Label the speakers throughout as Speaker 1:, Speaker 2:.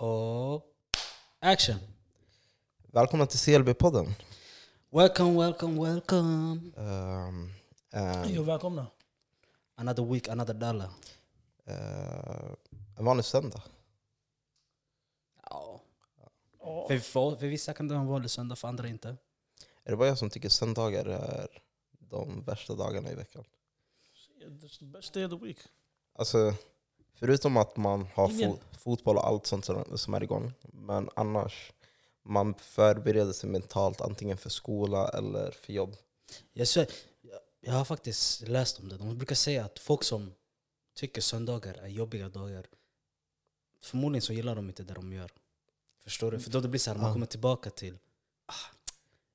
Speaker 1: Och action!
Speaker 2: Välkomna till CLB-podden.
Speaker 1: Welcome, welcome, welcome!
Speaker 2: Um, um,
Speaker 3: Jo, välkomna.
Speaker 1: Another week, another dollar.
Speaker 2: uh, en vanlig söndag.
Speaker 1: Ja.
Speaker 3: Ja,
Speaker 1: För, för, för vissa kan det vara en vanlig söndag, för andra inte.
Speaker 2: Är det bara jag som tycker söndagar är de värsta dagarna i veckan?
Speaker 3: It's the best day of the week.
Speaker 2: Alltså, förutom att man har fo fotboll och allt sånt som, är igång. Men annars, man förbereder sig mentalt antingen för skola eller för jobb.
Speaker 1: Jag, svär, jag, har faktiskt läst om det. De brukar säga att folk som tycker söndagar är jobbiga dagar, förmodligen så gillar de inte det de gör. Förstår du? För då det blir så här, man kommer tillbaka till ah,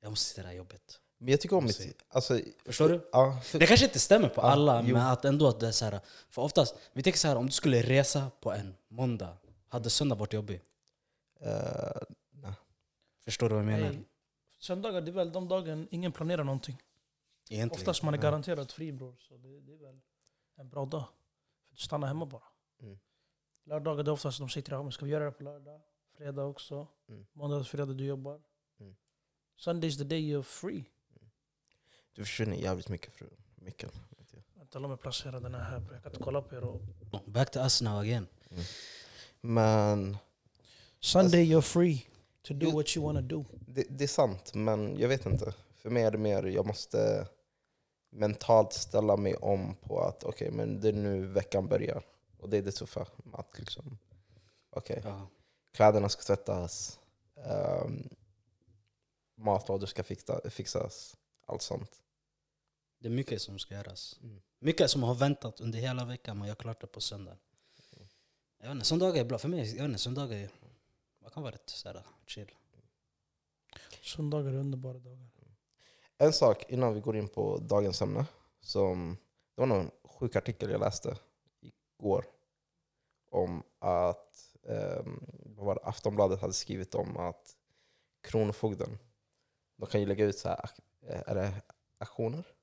Speaker 1: jag måste till det här jobbet.
Speaker 2: Men jag tycker om mitt... Alltså,
Speaker 1: Förstår du?
Speaker 2: Ja, för,
Speaker 1: Det kanske inte stämmer på
Speaker 2: Ja,
Speaker 1: alla,
Speaker 2: jo.
Speaker 1: men att ändå att det är så här, För oftast, vi tänker så här, om du skulle resa på en måndag, hade söndag varit jobbig?
Speaker 2: eh, nej.
Speaker 1: Förstår du vad jag menar?
Speaker 3: Nej, söndagar det är väl de dagen ingen planerar någonting.
Speaker 1: Egentligen.
Speaker 3: Oftast man är
Speaker 2: Ja.
Speaker 3: garanterad fri bror. Så det, det är väl en bra dag. För att stanna hemma bara.
Speaker 2: Mm.
Speaker 3: Lördagar det är oftast de sitter här, ska vi göra det på lördag? Fredag också.
Speaker 2: Mm.
Speaker 3: Måndag och fredag du jobbar.
Speaker 2: Mm.
Speaker 3: Sunday is the day you're free.
Speaker 2: Du försvinner jävligt mycket från micken.
Speaker 3: Vänta, låt mig placera den här. Jag kan inte kolla på er. Och...
Speaker 1: Back to us now again.
Speaker 2: Men
Speaker 3: Sunday you're free to do what you wanna do.
Speaker 2: Det, det är sant, men jag vet inte. För mig är det mer, jag måste mentalt ställa mig om på att okej, men det är nu veckan börjar. Och det är det tuffa. Att liksom, okej,
Speaker 1: Ja.
Speaker 2: kläderna ska tvättas, um, matlådor ska fixa, fixas, allt sånt.
Speaker 1: Det är mycket som ska göras.
Speaker 2: Mm.
Speaker 1: Mycket som har väntat under hela veckan, men jag klart det på söndag. Jag vet inte, söndagar är bra. För mig, jag vet inte, söndagar är, man kan vara rätt här, chill.
Speaker 3: Söndagar är underbara dagar.
Speaker 2: En sak innan vi går in på dagens ämne. Som, det var någon sjuk artikel jag läste igår. Om att um, vad var det, Aftonbladet hade skrivit om att Kronofogden, de kan ju lägga ut så här, eh, är det aktioner?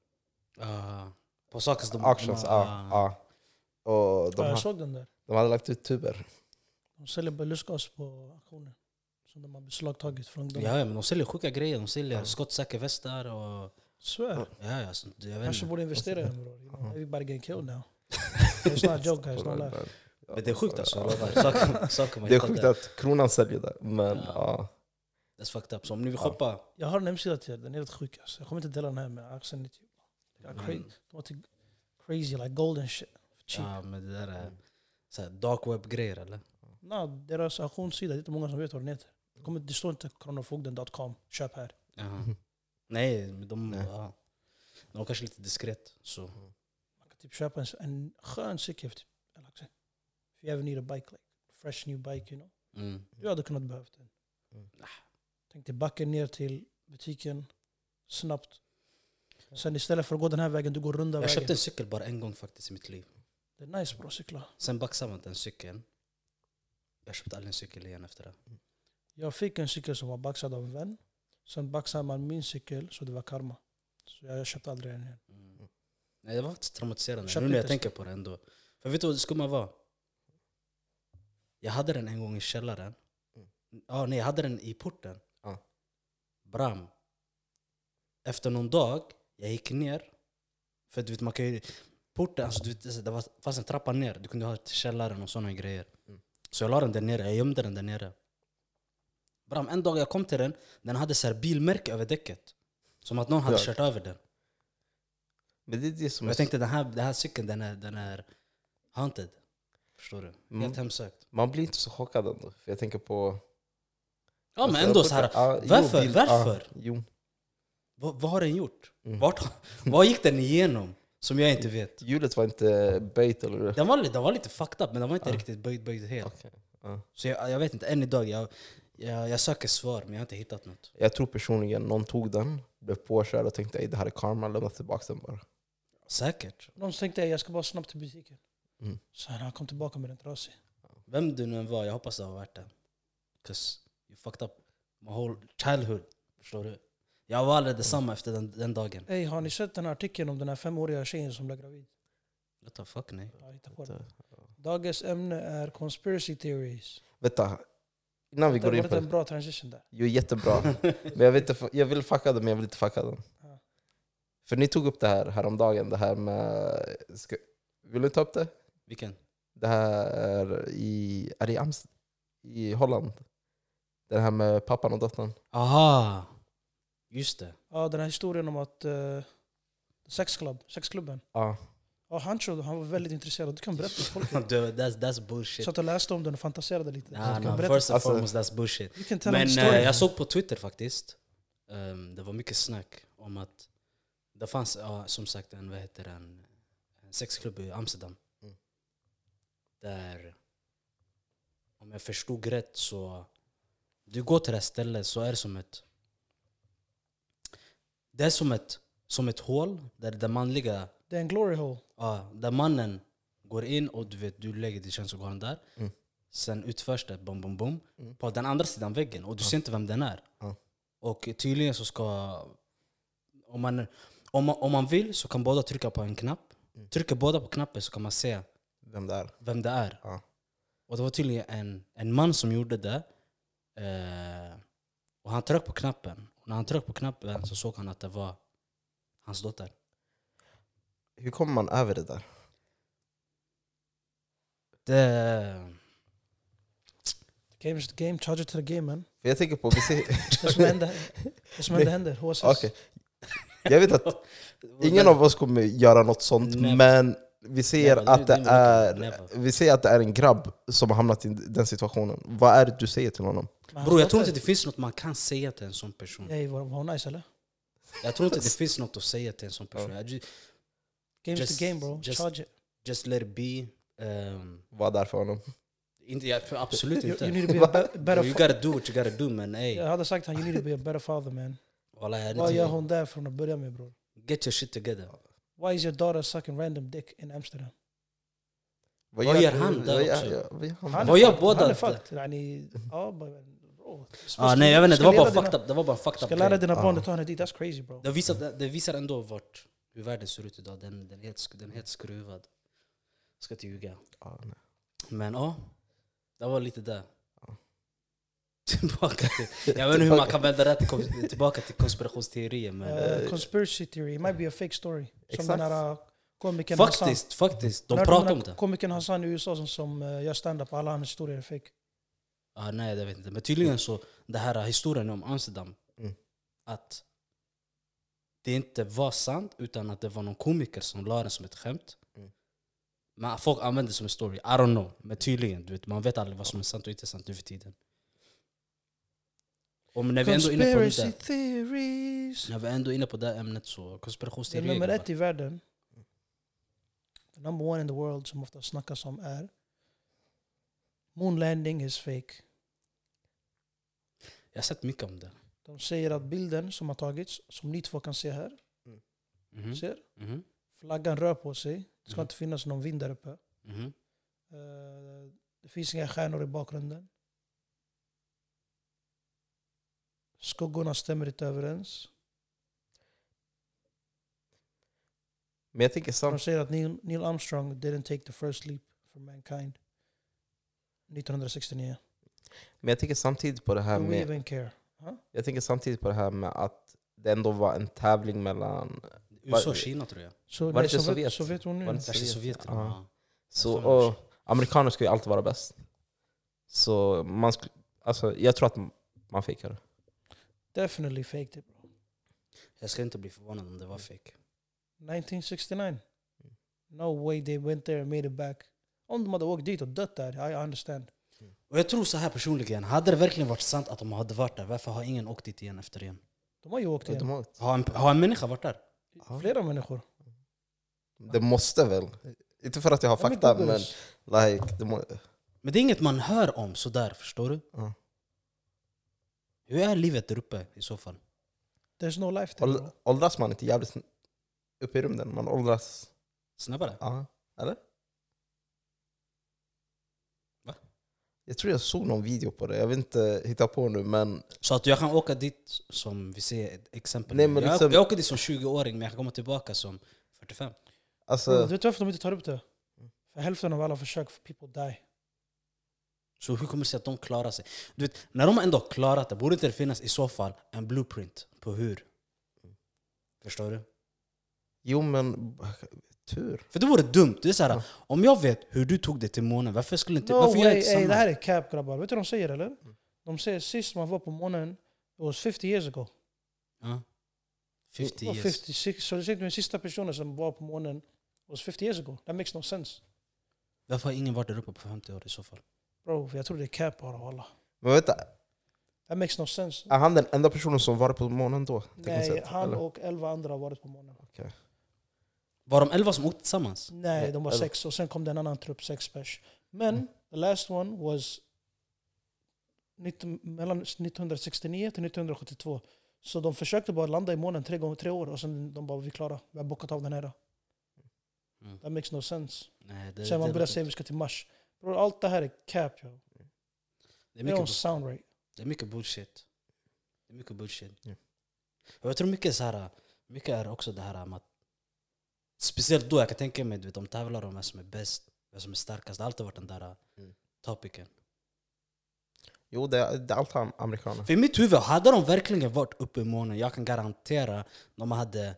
Speaker 1: Uh, på saker som de...
Speaker 2: Auctions, ja.
Speaker 1: ah,
Speaker 2: ja. Och de,
Speaker 3: Ja, jag såg den där.
Speaker 2: de hade lagt ut tuber.
Speaker 3: De säljer lustgas på auktionen. Som de har beslagtagit från dem.
Speaker 1: Ja, men de säljer sjuka grejer. De säljer
Speaker 2: Ja.
Speaker 1: skottsäkra västar och...
Speaker 3: Svär.
Speaker 1: Ja, ja, så, jag vet
Speaker 3: Kanske borde investera i den bror. Everybody getting killed now. It's not a joke guys, don't laugh.
Speaker 2: Ja,
Speaker 1: Men det är sjukt alltså. Saker, saker man
Speaker 2: Det är sjukt
Speaker 1: där.
Speaker 2: att kronan säljer det, men
Speaker 1: Ja.
Speaker 2: ja.
Speaker 1: That's fucked up. Så om ni vill
Speaker 2: Ja.
Speaker 1: shoppa...
Speaker 3: Jag har en hemsida till er, den är helt sjuk alltså. Jag kommer inte dela den här med accent. De
Speaker 1: Mm.
Speaker 3: har till crazy like golden shit. Cheap.
Speaker 1: Ja, men det där är så här, dark web-grejer eller?
Speaker 3: No, deras auktionssida, det är inte många som vet vad den heter. Det, kommer, det står inte kronofogden.com, köp här.
Speaker 1: Jaha. Nej, men de,
Speaker 2: Nej.
Speaker 1: Ja, de var kanske lite diskret. Så.
Speaker 3: Man kan typ köpa en, en skön cykel för typ, like, if you ever need a bike, like fresh new bike you know.
Speaker 1: Mm.
Speaker 3: Du hade kunnat behövt den.
Speaker 2: Mm.
Speaker 3: Tänk dig backen ner till butiken, snabbt. Sen istället för att gå den här vägen, du går runda
Speaker 1: Jag
Speaker 3: vägen.
Speaker 1: köpte en cykel bara en gång faktiskt i mitt liv.
Speaker 3: Det är nice bra cykla.
Speaker 1: Sen baxade man den cykeln. Jag köpte aldrig en cykel igen efter det.
Speaker 3: Jag fick en cykel som var baxad av en vän. Sen baxade man min cykel, så det var karma. Så jag köpte aldrig den igen.
Speaker 1: Mm. Nej, det var faktiskt traumatiserande.
Speaker 3: Köpte
Speaker 1: Nu när jag tänker på det ändå. För vet du vad det skumma var? Jag hade den en gång i källaren.
Speaker 2: Mm.
Speaker 1: Ja, nej, jag hade den i porten.
Speaker 2: Ja.
Speaker 1: Bram. Efter någon dag, jag gick ner. För du vet, man kan ju... Porten, alltså, du vet, det var, fanns en trappa ner. Du kunde ha till källaren och sådana grejer.
Speaker 2: Mm.
Speaker 1: Så jag la den där nere, jag gömde den där nere. Bram, en dag jag kom till den, den hade så bilmärke över däcket. Som att någon hade kört över den.
Speaker 2: Men det är det som
Speaker 1: Och
Speaker 2: är
Speaker 1: jag tänkte den här, den här cykeln den är, den är haunted. Förstår du? Helt
Speaker 2: Mm.
Speaker 1: hemsökt.
Speaker 2: Man blir inte så chockad ändå. För jag tänker på...
Speaker 1: Ja men
Speaker 2: Alltså,
Speaker 1: ändå
Speaker 2: jag
Speaker 1: så här. varför? Varför?
Speaker 2: Ja, jo.
Speaker 1: Vad, vad har den gjort?
Speaker 2: Mm.
Speaker 1: Vart, vad gick den igenom? Som jag inte vet.
Speaker 2: Hjulet var inte böjt eller?
Speaker 1: Den var, den var lite fucked up men den var inte
Speaker 2: Ja.
Speaker 1: riktigt böjd, böjd helt.
Speaker 2: Okej, ja.
Speaker 1: Så jag, jag vet inte, än idag, jag, jag, jag söker svar men jag har inte hittat något.
Speaker 2: Jag tror personligen någon tog den, blev påkörd och tänkte att det här är karma, lämna tillbaka den bara.
Speaker 1: Säkert.
Speaker 3: Någon tänkte jag ska bara snabbt till butiken.
Speaker 2: Mm.
Speaker 3: Så han kom tillbaka med den trasig.
Speaker 1: Vem du nu än var, jag hoppas det har varit det. 'Cause you fucked up my whole childhood. Förstår du? Jag var aldrig detsamma efter den, den dagen.
Speaker 3: Hey, har ni sett den här artikeln om den här femåriga tjejen som blev gravid?
Speaker 1: What the fuck nej.
Speaker 3: Ja, hitta på den. Dagens ämne är conspiracy theories.
Speaker 2: Vänta, innan vi
Speaker 3: Det
Speaker 2: går
Speaker 3: var
Speaker 2: in på
Speaker 3: en
Speaker 2: det.
Speaker 3: bra transition där.
Speaker 2: Jo, jättebra. Men jag inte, fu- jag vill fucka den, men jag vill inte fucka den.
Speaker 3: Ja.
Speaker 2: För ni tog upp det här häromdagen, det här med... Ska, vill du ta upp det?
Speaker 1: Vilken?
Speaker 2: Det här i... Är det i, Amst- i Holland? Det här med pappan och dottern.
Speaker 1: Aha! Just det.
Speaker 3: Ja, den här historien om att uh, sexklubb, sexklubben.
Speaker 2: Ja.
Speaker 3: Ja, han, trodde, han var väldigt intresserad. Du kan berätta för folk.
Speaker 1: Du, that's, that's bullshit.
Speaker 3: Satt och läste om den och fantiserade lite.
Speaker 1: Nah,
Speaker 3: Du kan
Speaker 1: nah, first and
Speaker 2: Alltså-
Speaker 1: foremost, that's bullshit.
Speaker 3: You can tell
Speaker 1: Men
Speaker 3: story.
Speaker 1: jag såg på Twitter faktiskt, ehm, det var mycket snack om att det fanns ja, som sagt en, vad heter den, en sexklubb i Amsterdam.
Speaker 2: Mm.
Speaker 1: Där, om jag förstod rätt så, du går till det här stället så är det som ett det är som ett, som ett hål där det manliga
Speaker 3: Det är en glory hole.
Speaker 1: Ja, där mannen går in och du vet, du lägger din könsorgan där.
Speaker 2: Mm.
Speaker 1: Sen utförs det bom, bom, bom
Speaker 2: Mm.
Speaker 1: på den andra sidan väggen och du ser inte vem den är.
Speaker 2: Ja.
Speaker 1: Och tydligen så ska... Om man, om, man, om man vill så kan båda trycka på en knapp.
Speaker 2: Mm.
Speaker 1: Trycker båda på knappen så kan man se
Speaker 2: Vem det är.
Speaker 1: vem det är.
Speaker 2: Ja.
Speaker 1: Och det var tydligen en, en man som gjorde det. Eh, och han tryckte på knappen. Och när han tryckte på knappen så såg han att det var hans dotter.
Speaker 2: Hur kommer man över det där?
Speaker 1: Det...
Speaker 3: Game is the game, charge it to the game man.
Speaker 2: För jag tänker på...
Speaker 3: Det som hände, det som hände händer. HSS.
Speaker 2: Okej. Jag vet att ingen av oss kommer göra något sånt,
Speaker 1: Never.
Speaker 2: men vi ser,
Speaker 1: Never.
Speaker 2: att det
Speaker 1: är
Speaker 2: är,
Speaker 1: never.
Speaker 2: vi ser att det är en grabb som har hamnat i den situationen. Vad är det du säger till honom?
Speaker 1: Bror jag tror inte det finns något man kan säga till en sån person.
Speaker 3: Ey, var, hon nice eller?
Speaker 1: Jag tror inte det finns något att säga till en sån person. Jag ju-
Speaker 3: Game is
Speaker 1: Just-
Speaker 3: the game bro.
Speaker 1: just-
Speaker 3: Charge it.
Speaker 1: Just let it be. Um,
Speaker 2: Var där för honom.
Speaker 1: inte, jag, absolut
Speaker 3: You,
Speaker 1: inte.
Speaker 3: you need to be a be- better
Speaker 1: you gotta do what you gotta do man. Hey,
Speaker 3: Jag hade sagt att you need to be a better father man.
Speaker 1: walla,
Speaker 3: Vad gör hon där från att börja med bror?
Speaker 1: Get your shit together.
Speaker 3: Why is your daughter sucking random dick in Amsterdam?
Speaker 2: Vad
Speaker 1: gör han där också?
Speaker 2: ja, vad gör han
Speaker 3: Han
Speaker 1: båda
Speaker 3: Han är fucked. Bro.
Speaker 1: Ah, nej jag vet inte, det
Speaker 3: Ska
Speaker 1: var bara fucked up. Det var bara fucked
Speaker 3: Ska
Speaker 1: up
Speaker 3: lära
Speaker 1: grej.
Speaker 3: dina barn
Speaker 2: Ja.
Speaker 3: att ta henne dit, that's crazy bro.
Speaker 1: det visar, det, visar ändå vart, hur världen ser ut idag. Den, den, är, helt, den är helt skruvad. Ska inte ljuga.
Speaker 2: Ja, nej.
Speaker 1: Men ja, det var lite där.
Speaker 2: Ja.
Speaker 1: Tillbaka till, jag vet inte hur man kan vända det till, tillbaka till konspirationsteorier men
Speaker 3: Uh, conspiracy theory, it might be a fake story. Som
Speaker 2: Exakt.
Speaker 3: den här uh, komikern Hassan.
Speaker 1: faktiskt, faktiskt. De pratar om det.
Speaker 3: Komikern Hassan i USA som, som uh, gör stand-up, alla hans historier är fake.
Speaker 1: Ah, nej, det vet jag inte. Men tydligen så, det här historien om Amsterdam,
Speaker 2: Mm.
Speaker 1: att det inte var sant utan att det var någon komiker som la den som ett skämt.
Speaker 2: Mm.
Speaker 1: Men folk använder det som en story, I don't know. Men tydligen, du vet, man vet aldrig vad som är sant och inte sant nu för tiden. Och när vi ändå är inne på det där,
Speaker 3: theories.
Speaker 1: när vi ändå är inne på det här ämnet så,
Speaker 3: Det
Speaker 1: konspirationsteorier.
Speaker 3: nummer ett i världen. Number one in the world som ofta snackas om är Moon landing is fake.
Speaker 1: Jag har sett mycket om det.
Speaker 3: De säger att bilden som har tagits, som ni två kan se här,
Speaker 1: Mhm,
Speaker 3: ser,
Speaker 1: mhm,
Speaker 3: flaggan rör på sig. Det ska
Speaker 1: Mhm.
Speaker 3: inte finnas någon vind där uppe. Eh, det finns inga stjärnor i bakgrunden. Skuggorna stämmer inte överens.
Speaker 2: Men jag tänker
Speaker 3: De säger att Neil, Neil Armstrong didn't take the first leap for mankind. 1969.
Speaker 2: men jag tänker samtidigt på det här
Speaker 3: Do we
Speaker 2: med
Speaker 3: even care? Huh?
Speaker 2: Jag tänker samtidigt på det här med att det ändå var en tävling mellan...
Speaker 1: USA och Kina tror jag.
Speaker 3: Så,
Speaker 2: Var
Speaker 3: nej,
Speaker 2: det inte
Speaker 3: Sovjet,
Speaker 2: Sovjet?
Speaker 3: Sovjetunionen.
Speaker 2: Var det inte
Speaker 1: Kanske
Speaker 2: Sovjet?
Speaker 1: Sovjet.
Speaker 2: Ja.
Speaker 1: Ja.
Speaker 2: Så, och amerikaner ska ju alltid vara bäst. Så man sk- alltså, jag tror att man fejkar det.
Speaker 3: Definitely faked it bro.
Speaker 1: Jag ska inte bli förvånad om det var fake.
Speaker 3: 1969. No way they went there and made it back. Om de hade åkt dit och dött där, I understand.
Speaker 1: Och jag tror så här personligen, hade det verkligen varit sant att de hade varit där, varför har ingen åkt dit igen efter igen?
Speaker 3: De har ju åkt
Speaker 2: De
Speaker 3: igen.
Speaker 2: har-
Speaker 1: Har en, har en människa varit där?
Speaker 3: Flera människor.
Speaker 2: Det måste väl? Inte för att jag har
Speaker 3: Ja, men
Speaker 2: fakta, men
Speaker 3: this.
Speaker 2: like, det må,
Speaker 1: Men det är inget man hör om sådär, förstår du?
Speaker 2: Ja.
Speaker 1: Hur är livet där uppe i så fall?
Speaker 3: There's no life there
Speaker 2: åldras man inte jävligt uppe i rymden? Man åldras...
Speaker 1: Snabbare?
Speaker 2: Ja, eller? Jag tror jag såg någon video på det, jag vill inte hitta på nu men...
Speaker 1: Så att jag kan åka dit som, vi ser ett exempel
Speaker 2: Nej, men
Speaker 1: jag,
Speaker 2: liksom-
Speaker 1: jag åker dit som 20-åring men jag kan komma tillbaka som 45.
Speaker 2: Alltså,
Speaker 3: du vet varför de inte tar upp det? För hälften av alla försök, people die.
Speaker 1: Så hur kommer det sig att de klarar sig? Du vet, när de ändå har klarat det, borde inte det finnas i så fall en blueprint på hur? Förstår du?
Speaker 2: Jo men, tur.
Speaker 1: För det vore dumt. Det är så här, Om jag vet hur du tog dig till månen, varför skulle inte...
Speaker 3: No
Speaker 1: varför gör jag
Speaker 3: way,
Speaker 1: inte
Speaker 3: ey, det här är cap grabbar. Vet du vad de säger eller? De säger sist man var på månen, it was 50 years ago.
Speaker 1: Ja. 50
Speaker 3: Or
Speaker 1: years.
Speaker 3: 56, så det säger den sista personen som var på månen was 50 years ago. That makes no sense.
Speaker 1: Varför har ingen varit där uppe på 50 år i så fall?
Speaker 3: Bro, jag tror det är cap bara walla.
Speaker 2: Men vet du,
Speaker 3: That makes no sense.
Speaker 2: är han den enda personen som varit på månen då?
Speaker 3: Nej, han
Speaker 2: eller?
Speaker 3: och 11 andra har varit på månen.
Speaker 1: Var de 11 som åkte tillsammans?
Speaker 3: Nej, de var sex. Och sen kom det en annan trupp, sex pers. Men the last one was 19, mellan 1969 till 1972. Så de försökte bara landa i månen tre gånger tre år och sen de bara vi är klara. Vi har bockat av den här.
Speaker 1: Mm.
Speaker 3: That makes no sense.
Speaker 1: Nej, det,
Speaker 3: Sen man börjar säga vi ska till Mars. Bro, allt det här är cap. Yo.
Speaker 1: det, är
Speaker 3: Det don't
Speaker 1: mycket,
Speaker 3: sound right.
Speaker 1: det är mycket bullshit. Det är mycket bullshit. Och jag tror mycket, så här, mycket är också det här med att... Speciellt då, jag kan tänka mig, du vet, de tävlar om vem som är bäst, vem som är starkast. Det har alltid varit den där
Speaker 2: Mm.
Speaker 1: topicen.
Speaker 2: Jo, det det är allt am- amerikaner.
Speaker 1: För i mitt huvud, hade de verkligen varit uppe i månen, jag kan garantera de hade,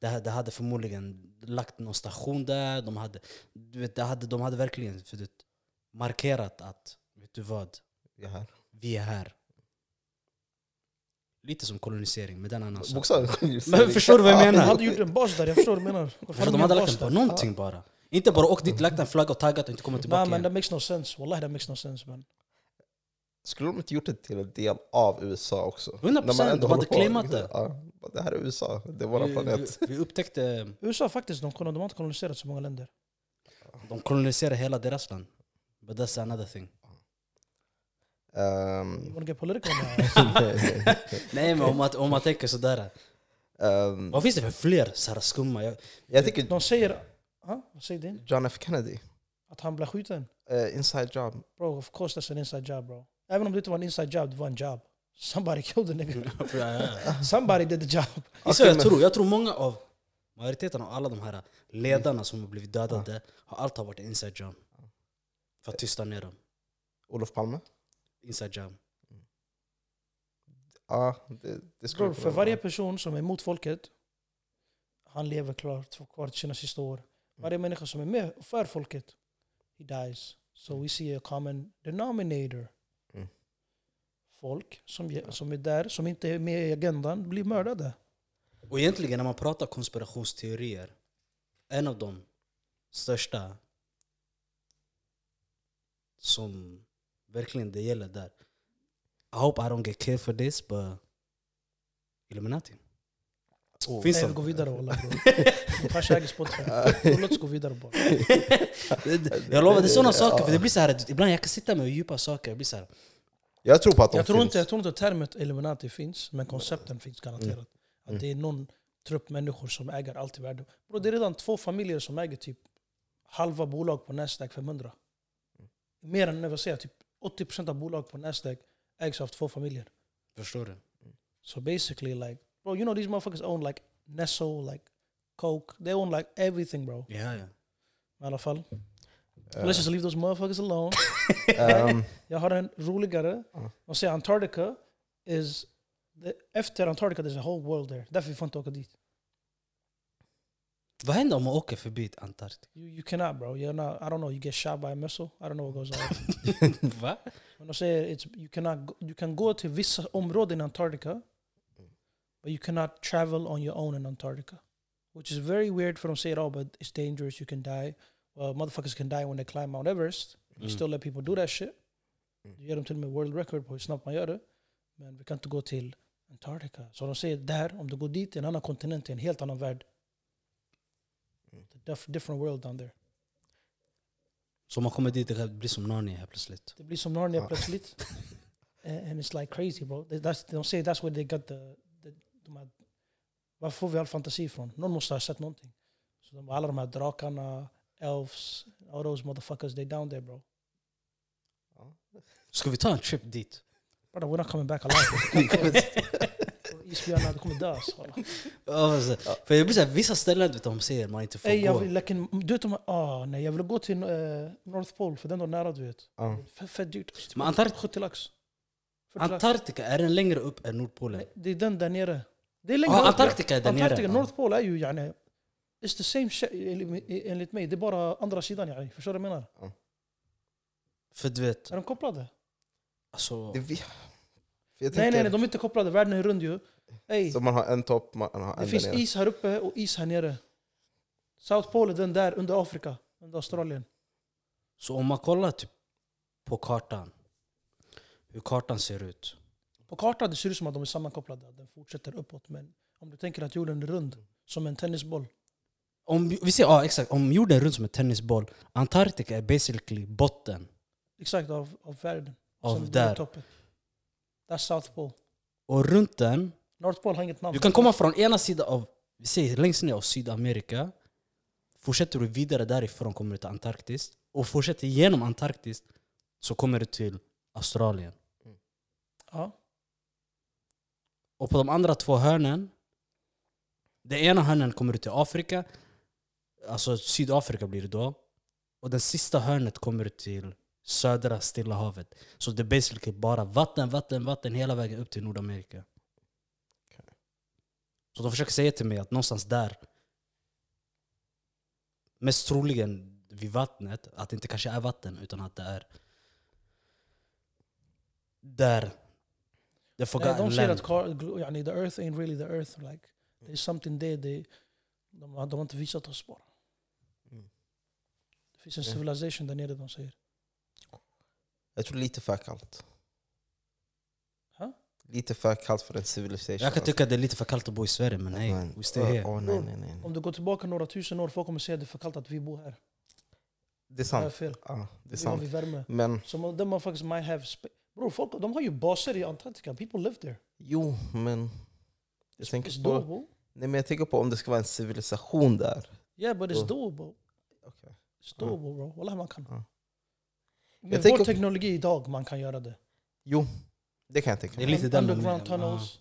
Speaker 1: det hade, det hade förmodligen lagt någon station där. De hade, du vet, det hade, de hade verkligen för det, markerat att, vet du vad,
Speaker 2: Vi är här.
Speaker 1: vi är här. Lite som kolonisering, med den annan sak.
Speaker 2: Bokstavligt.
Speaker 1: Men förstår du vad jag
Speaker 3: De
Speaker 1: menar?
Speaker 3: hade gjort en bas där, jag förstår vad du menar. Varför
Speaker 1: För de
Speaker 3: de
Speaker 1: hade
Speaker 3: en
Speaker 1: lagt
Speaker 3: bas
Speaker 1: den på någonting bara. Inte bara åkt dit, lagt en flagga och taggat och inte kommit tillbaka
Speaker 3: Nej men that makes no sense. Wallahi that makes no sense man.
Speaker 2: Skulle de inte gjort det till en del av USA också?
Speaker 1: 100%,
Speaker 2: När man ändå
Speaker 1: de hade claimat det.
Speaker 2: Ja, det här är USA, det är vår planet.
Speaker 1: vi, vi upptäckte,
Speaker 3: USA faktiskt, de, de har inte koloniserat så många länder.
Speaker 1: de koloniserade hela deras land. But that's another thing.
Speaker 3: You wanna get political now?
Speaker 1: Nej men om man, om man tänker sådär.
Speaker 2: ehm,
Speaker 1: Vad finns det för fler så här skumma? Jag,
Speaker 2: jag tycker
Speaker 3: De säger... Ha? Vad säger du?
Speaker 2: John F Kennedy,
Speaker 3: Att han blev skjuten?
Speaker 2: eh, inside job.
Speaker 3: Bro, of course that's an inside job bro. Även om det inte var en inside job, det var en job. Somebody killed the nigga. Somebody did the job.
Speaker 1: Så jag tror. Jag tror många av majoriteten av alla de här ledarna som har blivit dödade har allt har varit inside job. För att tysta ner dem.
Speaker 2: Olof Palme?
Speaker 1: Inside job.
Speaker 2: Ja, det, det skulle
Speaker 3: Bro, för
Speaker 2: vara.
Speaker 3: varje person som är emot folket, han lever klart kvar till sina sista år. Varje människa som är med för folket, he dies. So we see a common denominator.
Speaker 2: Mm.
Speaker 3: Folk som, som är där, som inte är med i agendan, blir mördade.
Speaker 1: Och egentligen när man pratar konspirationsteorier, en av de största som verkligen det gäller där. I hope I don't get killed for this, but Illuminati.
Speaker 2: Oh.
Speaker 1: Finns
Speaker 3: Nej, går vidare walla bro. Kanske äger Spotify. Låt oss gå vidare bara.
Speaker 1: jag lovar, det är sådana saker. För det blir så här, ibland jag kan sitta med djupa saker. Jag blir så här,
Speaker 2: Jag tror på att de
Speaker 3: Jag tror,
Speaker 2: finns.
Speaker 3: inte, jag tror inte termen Illuminati finns, men koncepten finns garanterat.
Speaker 2: Mm.
Speaker 3: Att det är någon trupp människor som äger allt i världen. Bro, det är redan två familjer som äger typ halva bolag på Nasdaq 500. Mer än vad säger jag, typ 80% av bolag på Nasdaq ägs av två familjer.
Speaker 1: förstår du?
Speaker 3: So basically like, bro you know these motherfuckers own like Nesso, like Coke. They own like everything bro.
Speaker 1: Ja, ja.
Speaker 3: I alla fall.
Speaker 2: Eh,
Speaker 3: Let's just leave those motherfuckers alone.
Speaker 2: ehm,
Speaker 3: Jag har en roligare.
Speaker 2: Ja.
Speaker 3: De säger Antarctica is... The, efter Antarctica there's a whole world there. Därför vi får inte åka dit.
Speaker 1: Vad händer om man åker förbi Antarktis?
Speaker 3: You, you cannot bro. You're not, I don't know, you get shot by a missile. I don't know what goes on.
Speaker 1: Va?
Speaker 3: Men de säger it's, you, cannot, go- you can gå till vissa områden i Antarctica but you cannot travel on your own in Antarctica. Which is very weird för de säger oh but it's dangerous, you can die. Well, motherfuckers can die when they climb Mount Everest. You
Speaker 1: Mm.
Speaker 3: still let people do that shit. Du ger dem till och med world record på hur snabbt man gör det. Men vi kan inte gå till Antarctica. Så de säger där, om du går dit till en annan kontinent, till en helt annan värld. It's a diff- different world down there.
Speaker 1: Så man kommer dit, det blir som Narnia helt plötsligt.
Speaker 3: Det blir som Narnia plötsligt. and, and it's like crazy bro. They- That's, de säger that's where they got the... the de här, var får vi all fantasi ifrån? Någon måste ha sett någonting. Så de, alla de här drakarna, elves, all those motherfuckers, they down there bro.
Speaker 1: Ska vi ta en trip dit?
Speaker 3: Brother, we're not coming back alive. Isbjörnar, du kommer dö alltså.
Speaker 1: så- För jag blir såhär, vissa ställen vet du, de säger man inte får
Speaker 3: Ey, jag
Speaker 1: gå.
Speaker 3: vill, like, du vet, om, ah, nej, jag vill gå till eh, North Pole för den är nära du vet.
Speaker 2: Ja.
Speaker 3: Fett, fett dyrt.
Speaker 1: Men Antarkt-
Speaker 3: 70 lax. 40 lax.
Speaker 1: Antarktika, är den längre upp än Nordpolen?
Speaker 3: Nej, Det är den där nere. Det är längre upp.
Speaker 1: Antarktika är där nere.
Speaker 3: Antarktika. North Pole är ju yani, It's the same shit enligt mig. Det är bara andra sidan yani. Förstår du vad jag menar?
Speaker 1: För du vet,
Speaker 3: Är de kopplade?
Speaker 1: alltså...
Speaker 2: Det, vi-
Speaker 3: Nej, nej, nej, de är inte kopplade. Världen är rund ju. Ey,
Speaker 2: Så man har en topp, man har
Speaker 3: det
Speaker 2: en
Speaker 3: finns
Speaker 2: där nere.
Speaker 3: is här uppe och is här nere. South Pole är den där under Afrika, under Australien.
Speaker 1: Så om man kollar typ på kartan, hur kartan ser ut.
Speaker 3: På kartan det ser ut som att de är sammankopplade, den fortsätter uppåt. Men om du tänker att jorden är rund, som en tennisboll.
Speaker 1: Om vi ser, ja exakt, om jorden är runt som en tennisboll, Antarktika är basically botten
Speaker 3: Exakt, av, av världen.
Speaker 1: av
Speaker 3: Som är
Speaker 1: där.
Speaker 3: toppen. That's South Pole.
Speaker 1: Och runt den,
Speaker 3: North Pole har inget namn.
Speaker 1: du kan komma från ena sidan av, vi säger längst ner av Sydamerika, fortsätter du vidare därifrån kommer du till Antarktis, och fortsätter genom Antarktis så kommer du till Australien.
Speaker 3: Ja.
Speaker 1: Och på de andra två hörnen, det ena hörnen kommer du till Afrika, alltså Sydafrika blir det då. Och den sista hörnet kommer du till södra Stilla havet. Så det är basically bara vatten, vatten, vatten hela vägen upp till Nordamerika. Så de försöker säga till mig att någonstans där, mest troligen vid vattnet, att det inte kanske är vatten utan att det är där the
Speaker 3: Eh,
Speaker 1: forgotten
Speaker 3: de säger
Speaker 1: land.
Speaker 3: car, yani, the earth ain't really the earth. Like, there's something there. They, de, har- de har inte visat oss bara.
Speaker 2: Mm.
Speaker 3: Det finns en
Speaker 2: Ja.
Speaker 3: civilization där nere, de säger.
Speaker 2: Jag tror lite för kallt. Lite för kallt för en civilisation.
Speaker 1: Jag kan tycka att det är lite för kallt att bo i Sverige men nej,
Speaker 2: Men-
Speaker 1: we stay here.
Speaker 2: åh, nej, nej, nej.
Speaker 3: Om du går tillbaka några tusen år, folk kommer säga att det är för kallt att vi bor här.
Speaker 2: Det är
Speaker 3: Det är
Speaker 2: sant.
Speaker 3: fel.
Speaker 2: Ja, det är
Speaker 3: Vi har
Speaker 2: sant.
Speaker 3: vi värme.
Speaker 2: Men
Speaker 3: So mo- them motherfuckers might have... Sp- Bro, folk, de har ju baser i Antarktika. People live there.
Speaker 2: jo, men... Jag tänker,
Speaker 3: It's
Speaker 2: på,
Speaker 3: doable.
Speaker 2: nej, men jag tänker på om det ska vara en civilisation där.
Speaker 3: Yeah, but it's
Speaker 2: Så-
Speaker 3: doable.
Speaker 2: Okej.
Speaker 3: It's doable bro. Wallah man kan.
Speaker 2: Ja.
Speaker 3: Med
Speaker 2: Jag
Speaker 3: vår
Speaker 2: tänker-
Speaker 3: teknologi idag, man kan göra det.
Speaker 2: Jo, det kan jag tänka
Speaker 1: Det är
Speaker 2: mig.
Speaker 1: lite den de
Speaker 3: Underground tunnels.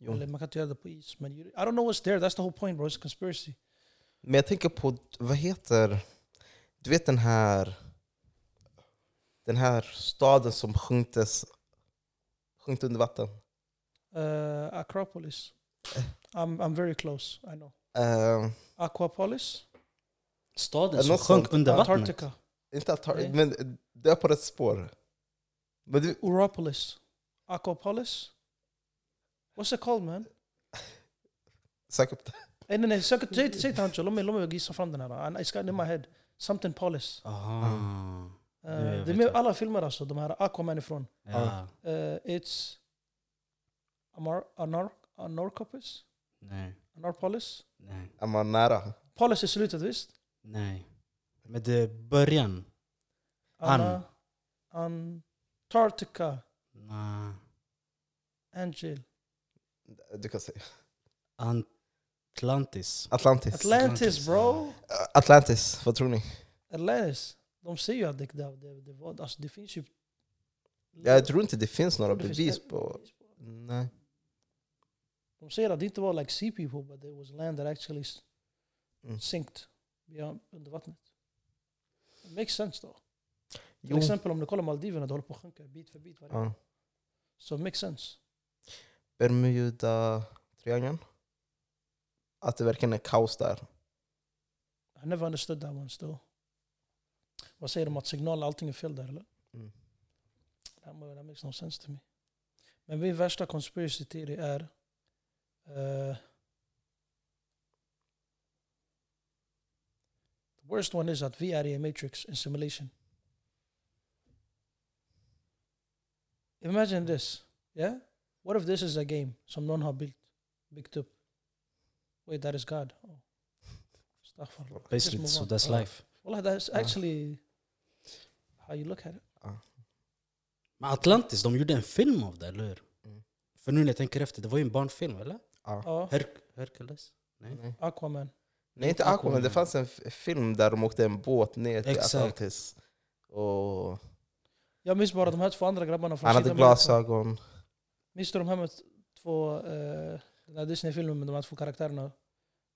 Speaker 2: Jo.
Speaker 3: Eller man kan inte göra det på is. Men I don't know what's there. That's the whole point bro. It's a conspiracy.
Speaker 2: Men jag tänker på, vad heter... Du vet den här... Den här staden som sjunktes, sjönk under vatten.
Speaker 3: Uh, Acropolis. I'm, I'm very close. I know.
Speaker 2: Uh,
Speaker 3: Aquapolis.
Speaker 1: Staden som sjönk under vattnet.
Speaker 3: Antarctica.
Speaker 2: inte
Speaker 3: Nej.
Speaker 2: men det är på rätt spår. Men du,
Speaker 3: Europolis. Aquapolis. What's it called man?
Speaker 2: sök upp det.
Speaker 3: Nej nej nej, sök säg säg till Hancho. Låt mig, låt mig gissa fram den här. I- It's got in my head. Something Polis.
Speaker 1: Aha.
Speaker 3: Uh,
Speaker 1: jag
Speaker 3: det är med alla filmer alltså, de här Aquaman ifrån.
Speaker 1: Ja.
Speaker 3: Uh, it's Amar, Anar, Anorcopus?
Speaker 1: Nej.
Speaker 3: Anorpolis?
Speaker 1: Nej.
Speaker 2: Är man nära?
Speaker 3: Polis är slutet visst?
Speaker 1: Nej. Men det är början. An.
Speaker 3: Anna, Antarctica,
Speaker 1: Nej.
Speaker 3: Angel,
Speaker 2: Du kan säga.
Speaker 1: Atlantis.
Speaker 2: Atlantis.
Speaker 3: Atlantis bro!
Speaker 2: Atlantis, vad tror ni?
Speaker 3: Atlantis. De säger ju att det, det, det, det, var, alltså det finns ju...
Speaker 2: Jag tror inte det finns några
Speaker 3: Det finns
Speaker 2: bevis
Speaker 3: ett-
Speaker 2: på... Nej.
Speaker 3: De säger att det inte var like sea people, but there was land that actually
Speaker 2: Mm.
Speaker 3: sinked beyond, under vattnet. It makes sense då. Till
Speaker 2: Jo.
Speaker 3: exempel om du kollar Maldiverna, det håller på att sjunka bit för bit
Speaker 2: Ja.
Speaker 3: Så it makes sense.
Speaker 2: Bermuda-triangeln. Att det verkligen är kaos där.
Speaker 3: I never understood that one still. Vad säger de att signal, allting är fel där eller?
Speaker 2: Mm.
Speaker 3: That, makes no sense to me. Men min värsta conspiracy theory är eh, The worst one is att vi är i en matrix, en simulation. Imagine this, yeah? What if this is a game som någon har byggt, byggt upp? Wait, that is God. Oh. Astaghfirullah.
Speaker 1: Basically, so that's
Speaker 2: Ja.
Speaker 1: life.
Speaker 3: Well, that's
Speaker 2: Ja.
Speaker 3: actually how you look at it.
Speaker 1: Men Atlantis, de gjorde en film av det, eller hur?
Speaker 2: Mm.
Speaker 1: För nu när jag tänker efter, det var ju en barnfilm, eller?
Speaker 2: Ja.
Speaker 3: Ja,
Speaker 1: Her Hercules? Nej.
Speaker 2: Nej.
Speaker 3: Aquaman.
Speaker 2: Nej, inte Aquaman. Det fanns en film där de åkte en båt ner till
Speaker 1: Exakt.
Speaker 2: Atlantis. Och
Speaker 3: Jag minns bara de här två andra grabbarna från
Speaker 2: han hade glasögon.
Speaker 3: Minns du de här med två eh, den där Disney-filmen med de här två karaktärerna.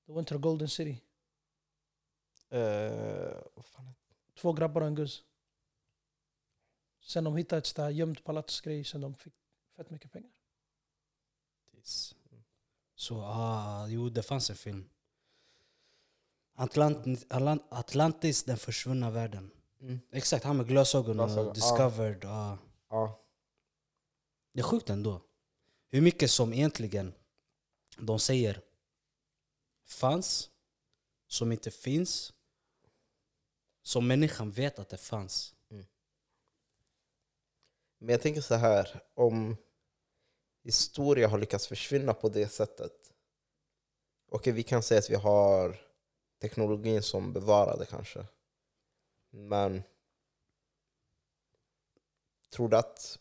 Speaker 3: The Winter Golden City.
Speaker 2: Heter
Speaker 3: Två grabbar och en guzz. Sen de hittade ett sånt här gömt palatsgrej, sen de fick fett mycket pengar.
Speaker 1: Precis. Så ah, jo, det fanns en film. Atlant Atlantis, den försvunna världen.
Speaker 2: Mm.
Speaker 1: Exakt, han med glasögon
Speaker 2: Glasögon,
Speaker 1: och discovered. ah.
Speaker 2: Ja.
Speaker 1: Det är sjukt ändå. Hur mycket som egentligen de säger fanns, som inte finns, som människan vet att det fanns.
Speaker 2: Men jag tänker så här, om historia har lyckats försvinna på det sättet. Okej, vi kan säga att vi har teknologin som bevarar det kanske. Men tror, du att,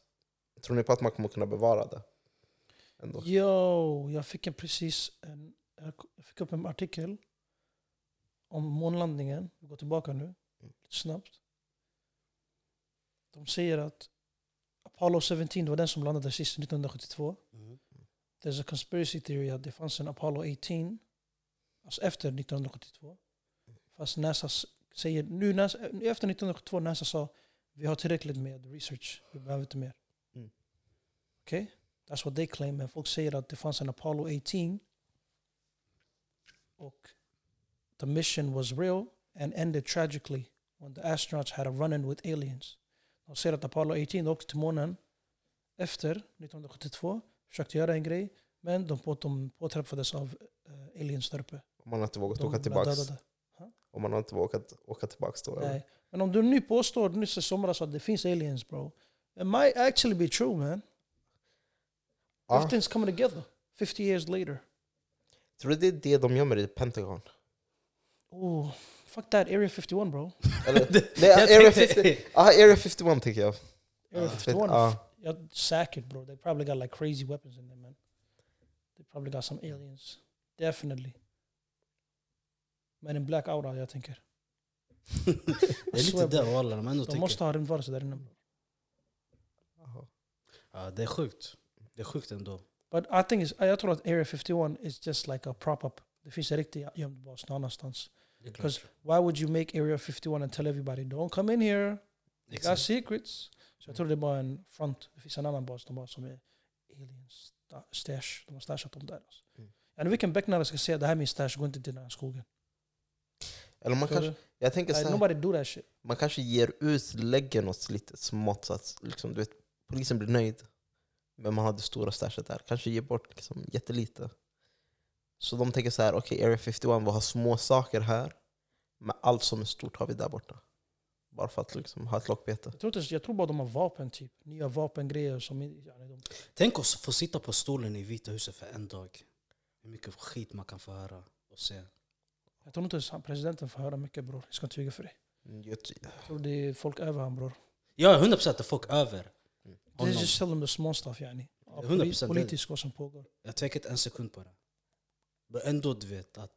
Speaker 2: tror ni på att man kommer kunna bevara det? Ändå?
Speaker 3: Yo, jag fick en precis en, jag fick upp en artikel om månlandningen. Vi går tillbaka nu, lite snabbt. De säger att Apollo 17 det var den som landade sist 1972. There's a conspiracy theory att det fanns en Apollo 18, alltså efter 1972. Fast NASA s- säger, nu NASA, efter 1972 NASA sa vi har tillräckligt med research, vi behöver inte mer.
Speaker 2: Mm.
Speaker 3: Okej? That's what they claim. Men folk säger att det fanns en Apollo 18 och the mission was real and ended tragically when the astronauts had a run-in with aliens. De säger att Apollo 18 åkte till månen efter 1972, försökte göra en grej, men de, på, de påträffades av eh, aliens där uppe.
Speaker 2: Man har inte vågat
Speaker 3: De
Speaker 2: åka tillbaks?
Speaker 3: dödade.
Speaker 2: Om man har inte vågat åka tillbaks då?
Speaker 3: Nej. Men om du nu påstår nyss i somras att det finns aliens bro, it might actually be true man.
Speaker 2: Ja.
Speaker 3: Everything's coming together 50 years later.
Speaker 2: Tror du det är det de gömmer i Pentagon?
Speaker 3: Oh, fuck that, Area 51 bro.
Speaker 2: Eller, nej, Area,
Speaker 1: tänkte-
Speaker 2: 50, ah, Area 51 tycker jag.
Speaker 3: Area
Speaker 1: Ja,
Speaker 3: 51,
Speaker 2: Ja.
Speaker 3: yeah, säkert bro. They probably got like crazy weapons in there man. They probably got some aliens. Definitely. Men en black aura jag tänker.
Speaker 1: det är lite det walla, de ändå
Speaker 3: De
Speaker 1: tänker.
Speaker 3: måste ha rymdvarelser där inne.
Speaker 1: Ja, det är sjukt. Det är sjukt ändå.
Speaker 3: But I think it's, jag tror att Area 51 is just like a prop-up. Det finns en riktig gömd bas någon annanstans. Because why would you make Area 51 and tell everybody don't come in here, we got secrets? Så jag tror det är bara en front. Det finns en annan bas de bara som är aliens sta- stash. De har stashat dem där. Alltså.
Speaker 2: Mm.
Speaker 3: Yani vilken becknare ska säga det här är min stash, gå inte till den här skogen.
Speaker 2: Eller man kanske, jag tänker så här,
Speaker 3: nobody do that shit.
Speaker 2: man kanske ger ut lägger något litet smått så att liksom, du vet, polisen blir nöjd. Men man har det stora stashet där. Kanske ger bort liksom, jättelite. Så de tänker så här, okej Area 51, vi har små saker här. Men allt som är stort har vi där borta. Bara för att liksom, ha ett lockbete.
Speaker 3: Jag tror, inte, jag tror bara de har vapen typ. Nya vapengrejer som... Yani, de,
Speaker 1: Tänk oss få sitta på stolen i Vita huset för en dag. Hur mycket skit man kan få höra och se.
Speaker 3: Jag tror inte ens presidenten får höra mycket bror. Jag ska inte ljuga för dig.
Speaker 2: Mm, jag
Speaker 3: tror det är folk över han bror.
Speaker 1: Ja, 100% procent är folk över.
Speaker 3: They
Speaker 1: Honom.
Speaker 3: just them the small stuff yani. Ja,
Speaker 1: 100%
Speaker 3: poli- Politiskt vad som pågår.
Speaker 1: Jag tvekar inte en sekund på det. Men ändå du vet att